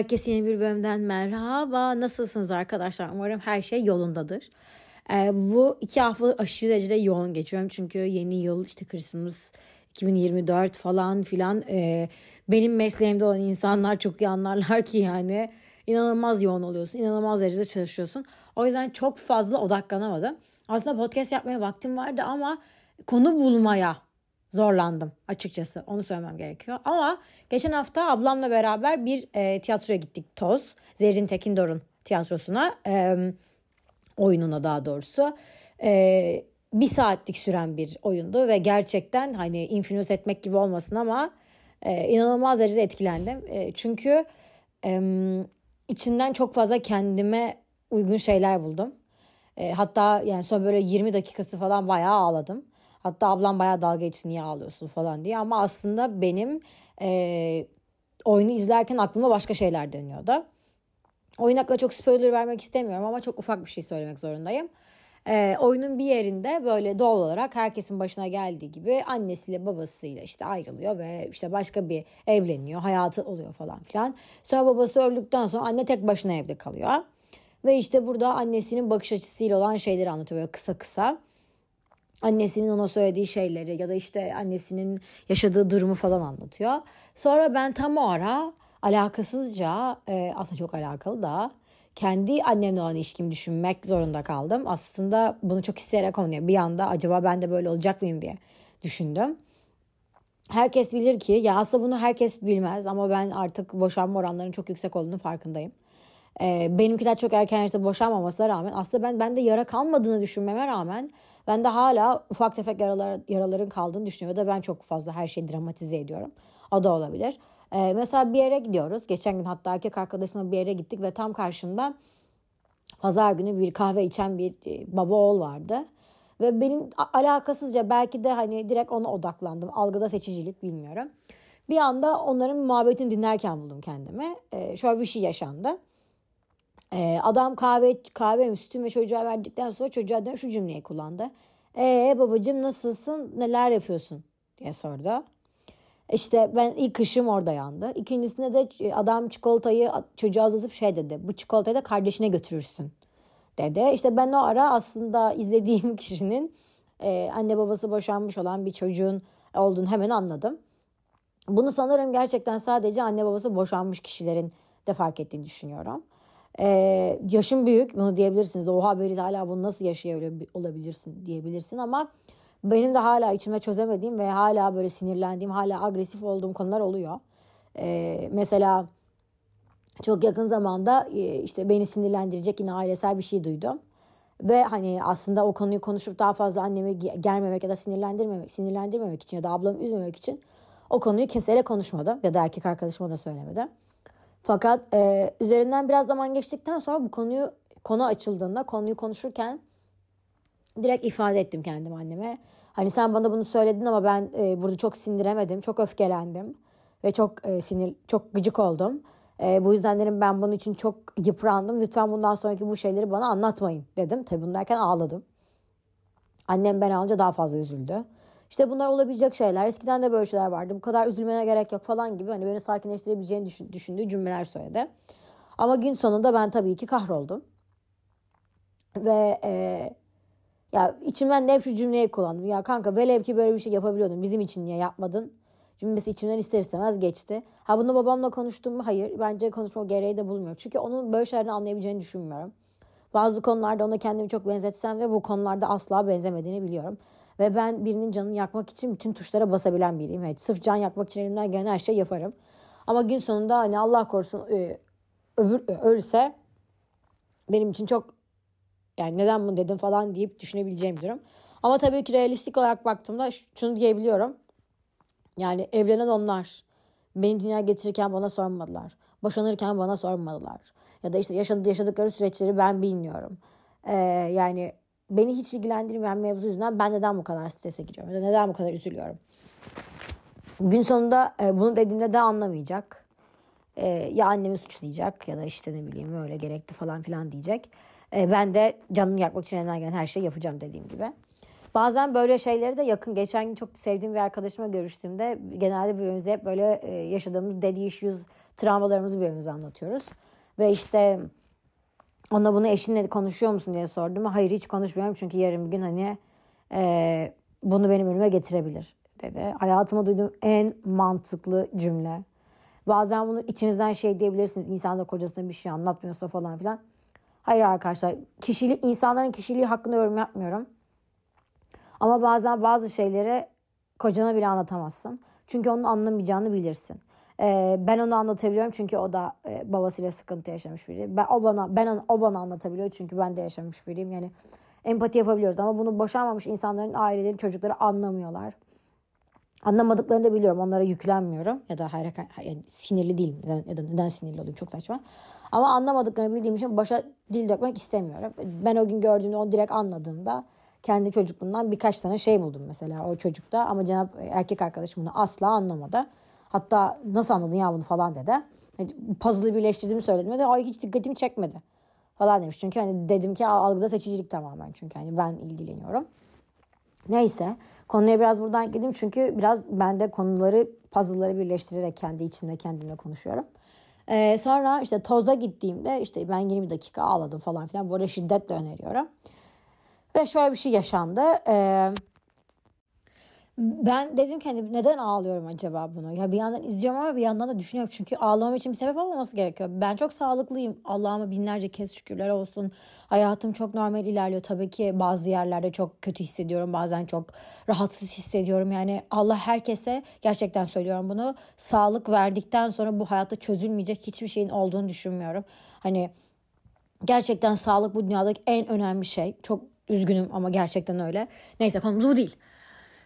Herkese yeni bir bölümden merhaba. Nasılsınız arkadaşlar? Umarım her şey yolundadır. Ee, bu iki hafta aşırı derecede yoğun geçiyorum. Çünkü yeni yıl işte Christmas 2024 falan filan. Ee, benim mesleğimde olan insanlar çok iyi anlarlar ki yani inanılmaz yoğun oluyorsun. inanılmaz derecede çalışıyorsun. O yüzden çok fazla odaklanamadım. Aslında podcast yapmaya vaktim vardı ama konu bulmaya zorlandım açıkçası. Onu söylemem gerekiyor. Ama geçen hafta ablamla beraber bir e, tiyatroya gittik Toz. Zerrin Tekindor'un tiyatrosuna. E, oyununa daha doğrusu. E, bir saatlik süren bir oyundu ve gerçekten hani influence etmek gibi olmasın ama e, inanılmaz derecede etkilendim. E, çünkü e, içinden çok fazla kendime uygun şeyler buldum. E, hatta yani son böyle 20 dakikası falan bayağı ağladım. Hatta ablam bayağı dalga geçti niye ağlıyorsun falan diye. Ama aslında benim e, oyunu izlerken aklıma başka şeyler dönüyordu. Oyun hakkında çok spoiler vermek istemiyorum ama çok ufak bir şey söylemek zorundayım. E, oyunun bir yerinde böyle doğal olarak herkesin başına geldiği gibi annesiyle babasıyla işte ayrılıyor ve işte başka bir evleniyor, hayatı oluyor falan filan. Sonra babası öldükten sonra anne tek başına evde kalıyor. Ve işte burada annesinin bakış açısıyla olan şeyleri anlatıyor böyle kısa kısa annesinin ona söylediği şeyleri ya da işte annesinin yaşadığı durumu falan anlatıyor. Sonra ben tam o ara alakasızca e, aslında çok alakalı da kendi annemle olan ilişkimi düşünmek zorunda kaldım. Aslında bunu çok isteyerek oynuyor. Bir anda acaba ben de böyle olacak mıyım diye düşündüm. Herkes bilir ki ya aslında bunu herkes bilmez ama ben artık boşanma oranlarının çok yüksek olduğunu farkındayım. Ee, benimkiler çok erken yaşta boşanmamasına rağmen aslında ben bende yara kalmadığını düşünmeme rağmen ben de hala ufak tefek yaralar, yaraların kaldığını düşünüyorum. Da ben çok fazla her şeyi dramatize ediyorum. O da olabilir. Ee, mesela bir yere gidiyoruz. Geçen gün hatta erkek arkadaşımla bir yere gittik ve tam karşımda pazar günü bir kahve içen bir e, baba oğul vardı. Ve benim alakasızca belki de hani direkt ona odaklandım. Algıda seçicilik bilmiyorum. Bir anda onların muhabbetini dinlerken buldum kendimi. Ee, şöyle bir şey yaşandı. Ee, adam kahve kahve sütü ve çocuğa verdikten sonra çocuğa dönüp şu cümleyi kullandı. Ee babacığım nasılsın neler yapıyorsun diye sordu. İşte ben ilk kışım orada yandı. İkincisinde de adam çikolatayı çocuğa uzatıp şey dedi. Bu çikolatayı da kardeşine götürürsün dedi. İşte ben o ara aslında izlediğim kişinin e, anne babası boşanmış olan bir çocuğun olduğunu hemen anladım. Bunu sanırım gerçekten sadece anne babası boşanmış kişilerin de fark ettiğini düşünüyorum. Ee, yaşım büyük bunu diyebilirsiniz. Oha böyle hala bunu nasıl yaşıyor olabilirsin diyebilirsin ama benim de hala içime çözemediğim ve hala böyle sinirlendiğim, hala agresif olduğum konular oluyor. Ee, mesela çok yakın zamanda işte beni sinirlendirecek yine ailesel bir şey duydum. Ve hani aslında o konuyu konuşup daha fazla annemi germemek ya da sinirlendirmemek, sinirlendirmemek için ya da ablamı üzmemek için o konuyu kimseyle konuşmadım ya da erkek arkadaşıma da söylemedim. Fakat e, üzerinden biraz zaman geçtikten sonra bu konuyu konu açıldığında konuyu konuşurken direkt ifade ettim kendim anneme. Hani sen bana bunu söyledin ama ben e, burada çok sindiremedim, çok öfkelendim ve çok e, sinir, çok gıcık oldum. E, bu yüzden dedim ben bunun için çok yıprandım. Lütfen bundan sonraki bu şeyleri bana anlatmayın dedim. Tabii bunu derken ağladım. Annem ben alınca daha fazla üzüldü. İşte bunlar olabilecek şeyler. Eskiden de böyle şeyler vardı. Bu kadar üzülmene gerek yok falan gibi. Hani beni sakinleştirebileceğini düşün, düşündüğü cümleler söyledi. Ama gün sonunda ben tabii ki kahroldum. Ve e, ya içimden de hep şu cümleyi kullandım. Ya kanka velev ki böyle bir şey yapabiliyordun. Bizim için niye yapmadın? Cümlesi içimden ister istemez geçti. Ha bunu babamla konuştum mu? Hayır. Bence konuşma gereği de bulmuyor. Çünkü onun böyle şeylerden anlayabileceğini düşünmüyorum. Bazı konularda ona kendimi çok benzetsem de bu konularda asla benzemediğini biliyorum. Ve ben birinin canını yakmak için bütün tuşlara basabilen biriyim. Evet, sırf can yakmak için elimden gelen her şeyi yaparım. Ama gün sonunda hani Allah korusun e, öbür e, ölse benim için çok yani neden bunu dedim falan deyip düşünebileceğim bir durum. Ama tabii ki realistik olarak baktığımda şunu diyebiliyorum. Yani evlenen onlar. Beni dünya getirirken bana sormadılar. Boşanırken bana sormadılar. Ya da işte yaşadı, yaşadıkları süreçleri ben bilmiyorum. Ee, yani beni hiç ilgilendirmeyen mevzu yüzünden ben neden bu kadar strese giriyorum? Neden bu kadar üzülüyorum? Gün sonunda e, bunu dediğimde de anlamayacak. E, ya annemi suçlayacak ya da işte ne bileyim öyle gerekti falan filan diyecek. E, ben de canını yakmak için elimden gelen her şeyi yapacağım dediğim gibi. Bazen böyle şeyleri de yakın. Geçen gün çok sevdiğim bir arkadaşıma görüştüğümde genelde birbirimize hep böyle e, yaşadığımız daddy issues travmalarımızı birbirimize anlatıyoruz. Ve işte ona bunu eşinle konuşuyor musun diye sordum. Hayır hiç konuşmuyorum çünkü yarın bir gün hani e, bunu benim önüme getirebilir dedi. Hayatıma duyduğum en mantıklı cümle. Bazen bunu içinizden şey diyebilirsiniz. İnsan da kocasına bir şey anlatmıyorsa falan filan. Hayır arkadaşlar. Kişili, insanların kişiliği hakkında yorum yapmıyorum. Ama bazen bazı şeyleri kocana bile anlatamazsın. Çünkü onun anlamayacağını bilirsin. Ee, ben onu anlatabiliyorum çünkü o da e, babasıyla sıkıntı yaşamış biri. Ben o bana ben o bana anlatabiliyor çünkü ben de yaşamış biriyim. Yani empati yapabiliyoruz ama bunu boşanmamış insanların aileleri çocukları anlamıyorlar. Anlamadıklarını da biliyorum. Onlara yüklenmiyorum. Ya da hayır, yani sinirli değilim. Neden, da neden sinirli olayım çok saçma. Ama anlamadıklarını bildiğim için başa dil dökmek istemiyorum. Ben o gün gördüğümde onu direkt anladığımda kendi çocukluğundan birkaç tane şey buldum mesela o çocukta. Ama Cenap erkek arkadaşım bunu asla anlamadı. Hatta nasıl anladın ya bunu falan dedi. Yani puzzle'ı birleştirdiğimi söyledim. De, Ay hiç dikkatimi çekmedi falan demiş. Çünkü hani dedim ki algıda seçicilik tamamen. Çünkü hani ben ilgileniyorum. Neyse konuya biraz buradan girdim çünkü biraz ben de konuları puzzle'ları birleştirerek kendi içimde kendimle konuşuyorum. Ee, sonra işte toza gittiğimde işte ben 20 dakika ağladım falan filan. Bu arada şiddetle öneriyorum. Ve şöyle bir şey yaşandı. Ee, ben dedim ki hani neden ağlıyorum acaba bunu? Ya bir yandan izliyorum ama bir yandan da düşünüyorum. Çünkü ağlamam için bir sebep olmaması gerekiyor. Ben çok sağlıklıyım. Allah'ıma binlerce kez şükürler olsun. Hayatım çok normal ilerliyor. Tabii ki bazı yerlerde çok kötü hissediyorum. Bazen çok rahatsız hissediyorum. Yani Allah herkese gerçekten söylüyorum bunu. Sağlık verdikten sonra bu hayatta çözülmeyecek hiçbir şeyin olduğunu düşünmüyorum. Hani gerçekten sağlık bu dünyadaki en önemli şey. Çok üzgünüm ama gerçekten öyle. Neyse konumuz bu değil.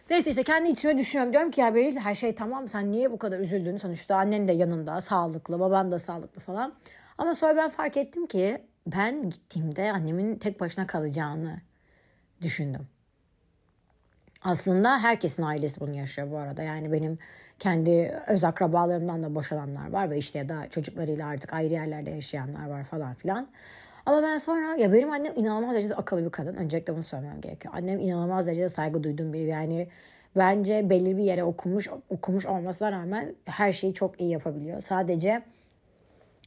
Neyse işte kendi içime düşünüyorum. Diyorum ki ya Beril her şey tamam sen niye bu kadar üzüldün? Sonuçta annen de yanında sağlıklı, baban da sağlıklı falan. Ama sonra ben fark ettim ki ben gittiğimde annemin tek başına kalacağını düşündüm. Aslında herkesin ailesi bunu yaşıyor bu arada. Yani benim kendi öz akrabalarımdan da boşananlar var ve işte ya da çocuklarıyla artık ayrı yerlerde yaşayanlar var falan filan. Ama ben sonra ya benim annem inanılmaz derecede akıllı bir kadın. Öncelikle bunu söylemem gerekiyor. Annem inanılmaz derecede saygı duyduğum biri. Yani bence belli bir yere okumuş okumuş olmasına rağmen her şeyi çok iyi yapabiliyor. Sadece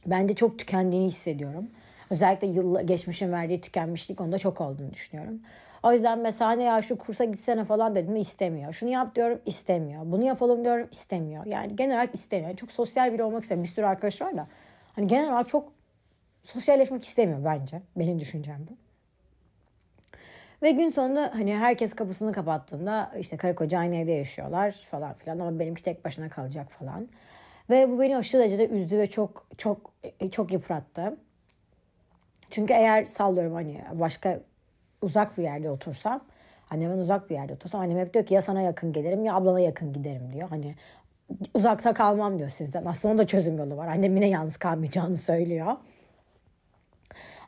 ben de çok tükendiğini hissediyorum. Özellikle yıl geçmişin verdiği tükenmişlik onda çok olduğunu düşünüyorum. O yüzden mesela ne ya şu kursa gitsene falan dedim istemiyor. Şunu yap diyorum istemiyor. Bunu yapalım diyorum istemiyor. Yani genel olarak istemiyor. Çok sosyal biri olmak istemiyor. Bir sürü arkadaş var da. Hani genel olarak çok sosyalleşmek istemiyor bence. Benim düşüncem bu. Ve gün sonunda hani herkes kapısını kapattığında işte karı koca aynı evde yaşıyorlar falan filan ama benimki tek başına kalacak falan. Ve bu beni aşırı derecede üzdü ve çok çok çok yıprattı. Çünkü eğer sallıyorum hani başka uzak bir yerde otursam annemin uzak bir yerde otursam annem hep diyor ki ya sana yakın gelirim ya ablana yakın giderim diyor. Hani uzakta kalmam diyor sizden. Aslında da çözüm yolu var. Annem yine yalnız kalmayacağını söylüyor.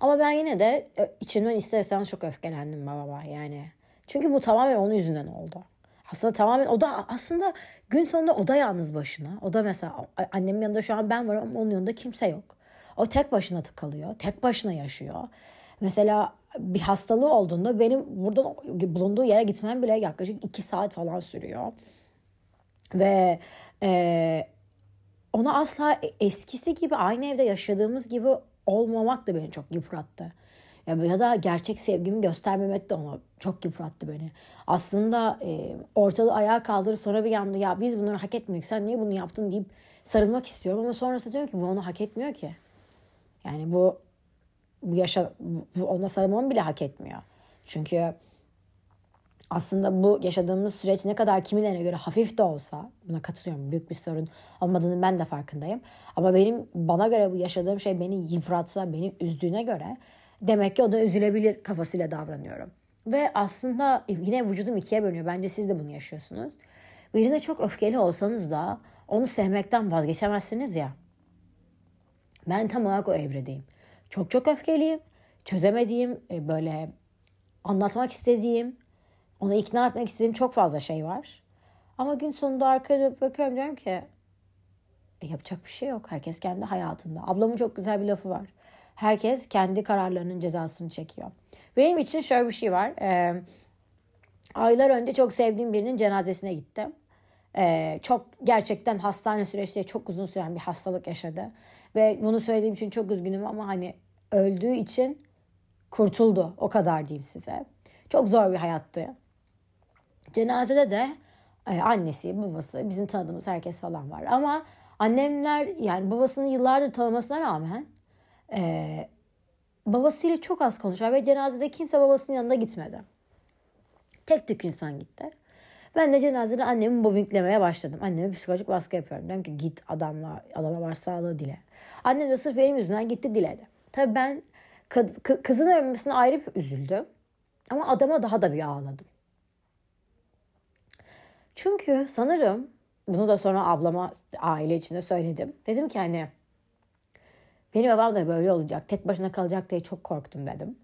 Ama ben yine de içimden ister istemez çok öfkelendim babama yani. Çünkü bu tamamen onun yüzünden oldu. Aslında tamamen o da aslında gün sonunda o da yalnız başına. O da mesela annemin yanında şu an ben varım ama onun yanında kimse yok. O tek başına tıkalıyor. Tek başına yaşıyor. Mesela bir hastalığı olduğunda benim buradan bulunduğu yere gitmem bile yaklaşık iki saat falan sürüyor. Ve e, ona asla eskisi gibi aynı evde yaşadığımız gibi olmamak da beni çok yıprattı. Ya, ya da gerçek sevgimi göstermemek de ona çok yıprattı beni. Aslında e, ortalığı ayağa kaldırıp sonra bir anda ya biz bunları hak etmiyoruz sen niye bunu yaptın deyip sarılmak istiyorum ama sonrasında diyorum ki bu onu hak etmiyor ki. Yani bu bu yaşa bu ona sarılmamı bile hak etmiyor. Çünkü aslında bu yaşadığımız süreç ne kadar kimilerine göre hafif de olsa buna katılıyorum. Büyük bir sorun olmadığını ben de farkındayım. Ama benim bana göre bu yaşadığım şey beni yıpratsa, beni üzdüğüne göre demek ki o da üzülebilir kafasıyla davranıyorum. Ve aslında yine vücudum ikiye bölünüyor. Bence siz de bunu yaşıyorsunuz. Birine çok öfkeli olsanız da onu sevmekten vazgeçemezsiniz ya. Ben tam olarak o evredeyim. Çok çok öfkeliyim. Çözemediğim, e, böyle anlatmak istediğim, onu ikna etmek istediğim çok fazla şey var. Ama gün sonunda arkaya dönüp bakıyorum diyorum ki e, yapacak bir şey yok. Herkes kendi hayatında. Ablamın çok güzel bir lafı var. Herkes kendi kararlarının cezasını çekiyor. Benim için şöyle bir şey var. Ee, aylar önce çok sevdiğim birinin cenazesine gittim. Ee, çok gerçekten hastane süreçleri çok uzun süren bir hastalık yaşadı. Ve bunu söylediğim için çok üzgünüm ama hani öldüğü için kurtuldu. O kadar diyeyim size. Çok zor bir hayattı. Cenazede de e, annesi, babası, bizim tanıdığımız herkes falan var. Ama annemler yani babasını yıllardır tanımasına rağmen e, babasıyla çok az konuşar ve cenazede kimse babasının yanında gitmedi. Tek tük insan gitti. Ben de cenazede annemi bobinklemeye başladım. Anneme psikolojik baskı yapıyorum. Dedim ki git adamla, adama başsağlığı dile. Annem de sırf benim yüzümden gitti diledi. Tabii ben kızın ölmesine ayrı bir üzüldüm. Ama adama daha da bir ağladım. Çünkü sanırım bunu da sonra ablama aile içinde söyledim. Dedim ki hani benim babam da böyle olacak. Tek başına kalacak diye çok korktum dedim.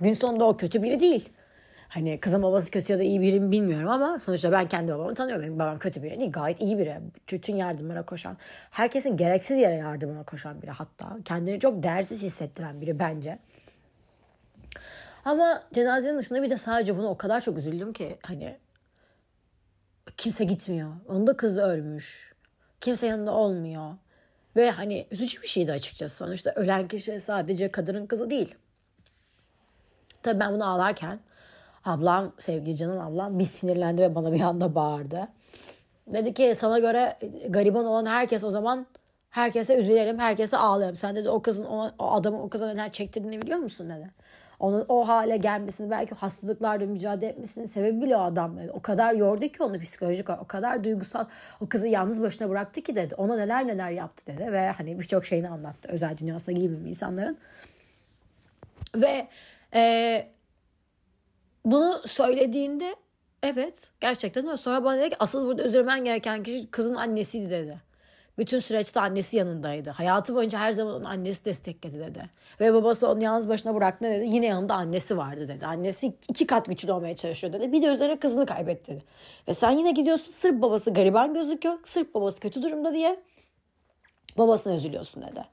Gün sonunda o kötü biri değil. Hani kızın babası kötü ya da iyi biri mi bilmiyorum ama sonuçta ben kendi babamı tanıyorum. Benim babam kötü biri değil. Gayet iyi biri. Bütün yardımlara koşan. Herkesin gereksiz yere yardımına koşan biri hatta. Kendini çok değersiz hissettiren biri bence. Ama cenazenin dışında bir de sadece buna o kadar çok üzüldüm ki hani kimse gitmiyor. Onda kız ölmüş. Kimse yanında olmuyor. Ve hani üzücü bir şeydi açıkçası. Sonuçta ölen kişi sadece kadının kızı değil. Tabii ben bunu ağlarken ablam, sevgili canım ablam bir sinirlendi ve bana bir anda bağırdı. Dedi ki sana göre gariban olan herkes o zaman herkese üzülelim, herkese ağlayalım. Sen dedi o kızın o, o adamın o kıza neler çektirdiğini biliyor musun dedi. Onun o hale gelmesini belki hastalıklarla mücadele etmesinin sebebi bile o adam. O kadar yordu ki onu psikolojik o kadar duygusal o kızı yalnız başına bıraktı ki dedi. Ona neler neler yaptı dedi ve hani birçok şeyini anlattı özel dünyasına girmemi insanların. Ve e, bunu söylediğinde evet gerçekten. Sonra bana dedi ki asıl burada üzülmen gereken kişi kızın annesiydi dedi. Bütün süreçte annesi yanındaydı. Hayatı boyunca her zaman onun annesi destekledi dedi. Ve babası onu yalnız başına bıraktı dedi. Yine yanında annesi vardı dedi. Annesi iki kat güçlü olmaya çalışıyor dedi. Bir de üzerine kızını kaybetti dedi. Ve sen yine gidiyorsun sırf babası gariban gözüküyor. Sırf babası kötü durumda diye babasına üzülüyorsun dedi.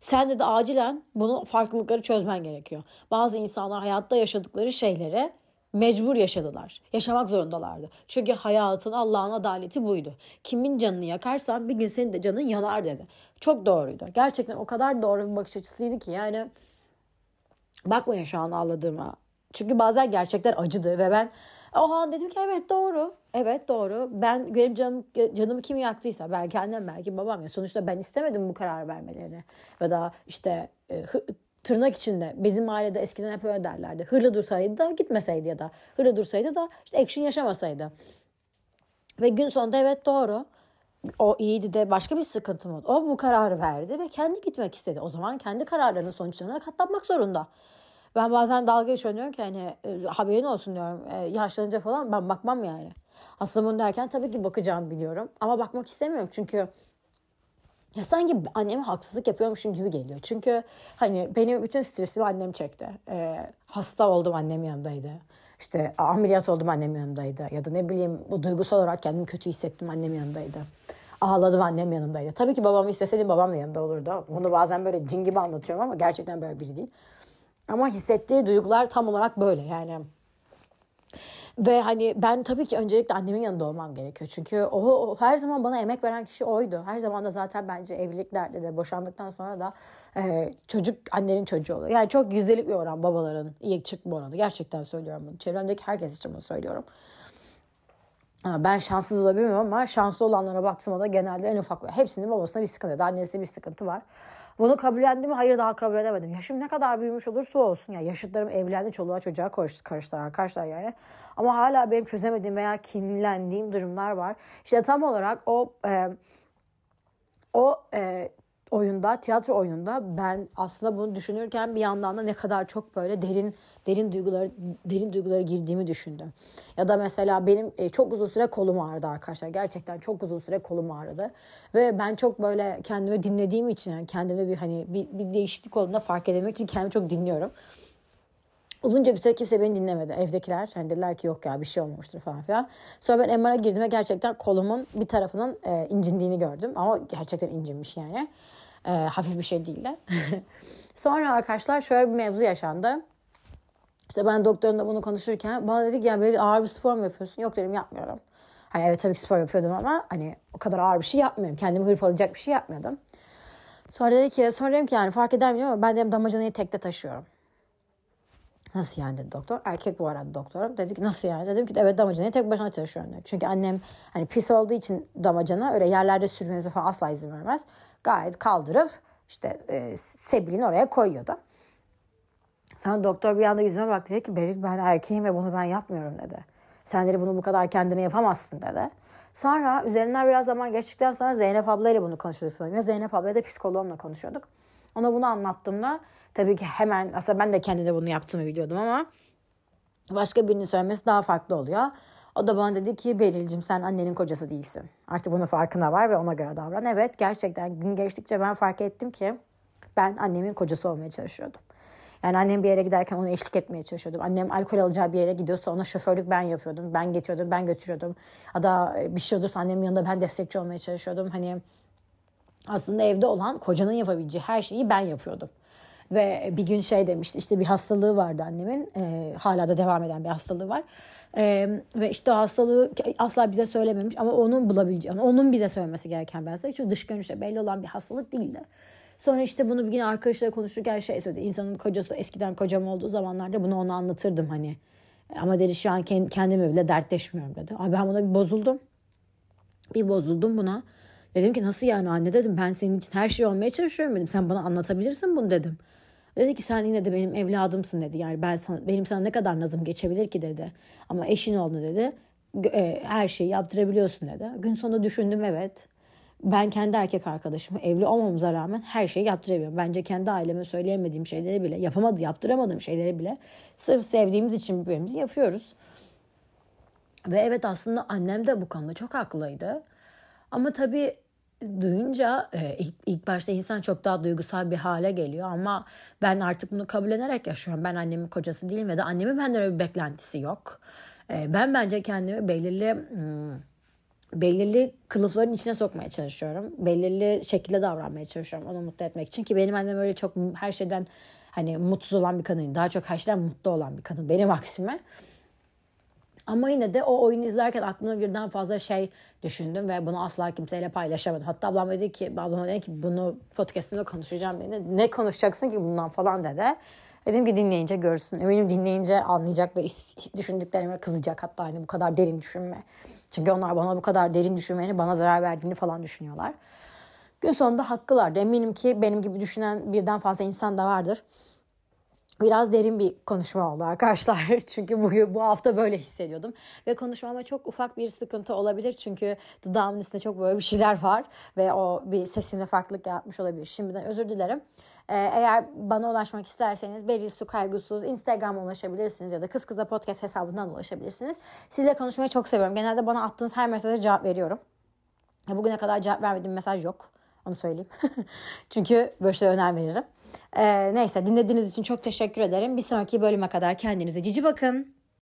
Sen de de acilen bunu farklılıkları çözmen gerekiyor. Bazı insanlar hayatta yaşadıkları şeyleri mecbur yaşadılar. Yaşamak zorundalardı. Çünkü hayatın Allah'ın adaleti buydu. Kimin canını yakarsan bir gün senin de canın yanar dedi. Çok doğruydu. Gerçekten o kadar doğru bir bakış açısıydı ki yani bakmayın şu an ağladığıma. Çünkü bazen gerçekler acıdı ve ben oha dedim ki evet doğru. Evet doğru. Ben benim canım, canımı kim yaktıysa belki annem belki babam ya sonuçta ben istemedim bu karar vermelerini. Ya da işte e, tırnak içinde bizim ailede eskiden hep öyle derlerdi. Hırlı dursaydı da gitmeseydi ya da hırlı dursaydı da işte action yaşamasaydı. Ve gün sonunda evet doğru. O iyiydi de başka bir sıkıntı mı? O bu kararı verdi ve kendi gitmek istedi. O zaman kendi kararlarının sonuçlarına katlanmak zorunda. Ben bazen dalga geçiyorum ki hani e, haberin olsun diyorum. E, yaşlanınca falan ben bakmam yani. Aslında bunu derken tabii ki bakacağım biliyorum. Ama bakmak istemiyorum çünkü ya sanki anneme haksızlık yapıyormuşum gibi geliyor. Çünkü hani benim bütün stresimi annem çekti. Ee, hasta oldum annem yanımdaydı. İşte ameliyat oldum annem yanımdaydı. Ya da ne bileyim bu duygusal olarak kendimi kötü hissettim annem yanımdaydı. Ağladım annem yanımdaydı. Tabii ki babamı isteseydim babam da yanımda olurdu. Bunu bazen böyle cin gibi anlatıyorum ama gerçekten böyle biri değil. Ama hissettiği duygular tam olarak böyle yani ve hani ben tabii ki öncelikle annemin yanında olmam gerekiyor. Çünkü o, o her zaman bana emek veren kişi oydu. Her zaman da zaten bence evliliklerde de boşandıktan sonra da e, çocuk annenin çocuğu oluyor. Yani çok yüzdelik bir oran babaların iyi çıkma oranı. Gerçekten söylüyorum bunu. Çevremdeki herkes için bunu söylüyorum. Ben şanssız olabilirim ama şanslı olanlara baktığımda da genelde en ufak hepsinin babasında bir sıkıntı, annesinde bir sıkıntı var. Bunu kabullendim mi? Hayır daha kabul edemedim. Yaşım ne kadar büyümüş olursa olsun. ya Yaşıtlarım evlendi, çoluğa çocuğa karıştılar arkadaşlar yani. Ama hala benim çözemediğim veya kinlendiğim durumlar var. İşte tam olarak o e, o e, oyunda, tiyatro oyununda ben aslında bunu düşünürken bir yandan da ne kadar çok böyle derin derin duyguları derin duygulara girdiğimi düşündüm. Ya da mesela benim e, çok uzun süre kolum ağrıdı arkadaşlar. Gerçekten çok uzun süre kolum ağrıdı. Ve ben çok böyle kendimi dinlediğim için yani kendimde bir hani bir, bir değişiklik olduğunda fark edemek için kendimi çok dinliyorum. Uzunca bir süre kimse beni dinlemedi. Evdekiler hani dediler ki yok ya bir şey olmamıştır falan filan. Sonra ben MR'a girdim ve gerçekten kolumun bir tarafının e, incindiğini gördüm. Ama gerçekten incinmiş yani. E, hafif bir şey değil de. Sonra arkadaşlar şöyle bir mevzu yaşandı. İşte ben doktorumla bunu konuşurken bana dedi ki yani böyle ağır bir spor mu yapıyorsun? Yok dedim yapmıyorum. Hani evet tabii ki spor yapıyordum ama hani o kadar ağır bir şey yapmıyorum. Kendimi hırpalayacak bir şey yapmıyordum. Sonra dedi ki, sonra dedim ki yani fark eder miyim ama ben dedim damacanayı tekte taşıyorum. Nasıl yani dedi doktor. Erkek bu arada doktorum. Dedi ki nasıl yani? Dedim ki evet damacanayı tek başına taşıyorum dedi. Çünkü annem hani pis olduğu için damacana öyle yerlerde sürmemize falan asla izin vermez. Gayet kaldırıp işte e, sebilini oraya koyuyordu. Sonra doktor bir anda yüzüme baktı dedi ki Beril ben erkeğim ve bunu ben yapmıyorum dedi. Sen dedi bunu bu kadar kendine yapamazsın dedi. Sonra üzerinden biraz zaman geçtikten sonra Zeynep ablayla bunu konuşuyorduk sanırım. Zeynep ablayla da psikoloğumla konuşuyorduk. Ona bunu anlattığımda tabii ki hemen aslında ben de kendine bunu yaptığımı biliyordum ama başka birinin söylemesi daha farklı oluyor. O da bana dedi ki Beril'cim sen annenin kocası değilsin. Artık bunun farkına var ve ona göre davran. Evet gerçekten gün geçtikçe ben fark ettim ki ben annemin kocası olmaya çalışıyordum. Yani annem bir yere giderken ona eşlik etmeye çalışıyordum. Annem alkol alacağı bir yere gidiyorsa ona şoförlük ben yapıyordum. Ben getiriyordum, ben götürüyordum. Ya da bir şey olursa annemin yanında ben destekçi olmaya çalışıyordum. Hani aslında evde olan kocanın yapabileceği her şeyi ben yapıyordum. Ve bir gün şey demişti işte bir hastalığı vardı annemin. E, hala da devam eden bir hastalığı var. E, ve işte o hastalığı asla bize söylememiş ama onun bulabileceği, onun bize söylemesi gereken bir hastalık. Çünkü dış görünüşte belli olan bir hastalık değildi. Sonra işte bunu bir gün arkadaşlarla konuşurken şey söyledi. İnsanın kocası eskiden kocam olduğu zamanlarda bunu ona anlatırdım hani. Ama dedi şu an kendime bile dertleşmiyorum dedi. Abi ben buna bir bozuldum. Bir bozuldum buna. Dedim ki nasıl yani anne dedim ben senin için her şey olmaya çalışıyorum dedim. Sen bana anlatabilirsin bunu dedim. Dedi ki sen yine de benim evladımsın dedi. Yani ben sana, benim sana ne kadar nazım geçebilir ki dedi. Ama eşin oldu dedi. E, her şeyi yaptırabiliyorsun dedi. Gün sonunda düşündüm evet ben kendi erkek arkadaşımı evli olmamıza rağmen her şeyi yaptırabiliyorum. Bence kendi aileme söyleyemediğim şeyleri bile, yapamadı, yaptıramadığım şeyleri bile sırf sevdiğimiz için birbirimizi yapıyoruz. Ve evet aslında annem de bu konuda çok haklıydı. Ama tabii duyunca e, ilk, ilk başta insan çok daha duygusal bir hale geliyor ama ben artık bunu kabullenerek yaşıyorum. Ben annemin kocası değilim ve de annemin benden öyle bir beklentisi yok. E, ben bence kendimi belirli hmm, belirli kılıfların içine sokmaya çalışıyorum. Belirli şekilde davranmaya çalışıyorum onu mutlu etmek için. Ki benim annem öyle çok her şeyden hani mutsuz olan bir kadın. Daha çok her şeyden mutlu olan bir kadın. Benim aksime. Ama yine de o oyunu izlerken aklıma birden fazla şey düşündüm ve bunu asla kimseyle paylaşamadım. Hatta ablam dedi ki, ablam dedi ki bunu podcastında konuşacağım beni. Ne konuşacaksın ki bundan falan dedi. Dedim ki dinleyince görsün. Eminim dinleyince anlayacak ve düşündüklerime kızacak hatta hani bu kadar derin düşünme. Çünkü onlar bana bu kadar derin düşünmeni bana zarar verdiğini falan düşünüyorlar. Gün sonunda haklılardı. Eminim ki benim gibi düşünen birden fazla insan da vardır. Biraz derin bir konuşma oldu arkadaşlar. Çünkü bu, bu hafta böyle hissediyordum. Ve konuşmama çok ufak bir sıkıntı olabilir. Çünkü dudağımın üstünde çok böyle bir şeyler var. Ve o bir sesimde farklılık yaratmış olabilir. Şimdiden özür dilerim. Ee, eğer bana ulaşmak isterseniz Beril Su Kaygısız Instagram'a ulaşabilirsiniz ya da Kız Kıza Podcast hesabından ulaşabilirsiniz. Sizle konuşmayı çok seviyorum. Genelde bana attığınız her mesaja cevap veriyorum. Bugüne kadar cevap vermediğim mesaj yok. Onu söyleyeyim. Çünkü böyle önem veririm. Ee, neyse dinlediğiniz için çok teşekkür ederim. Bir sonraki bölüme kadar kendinize cici bakın.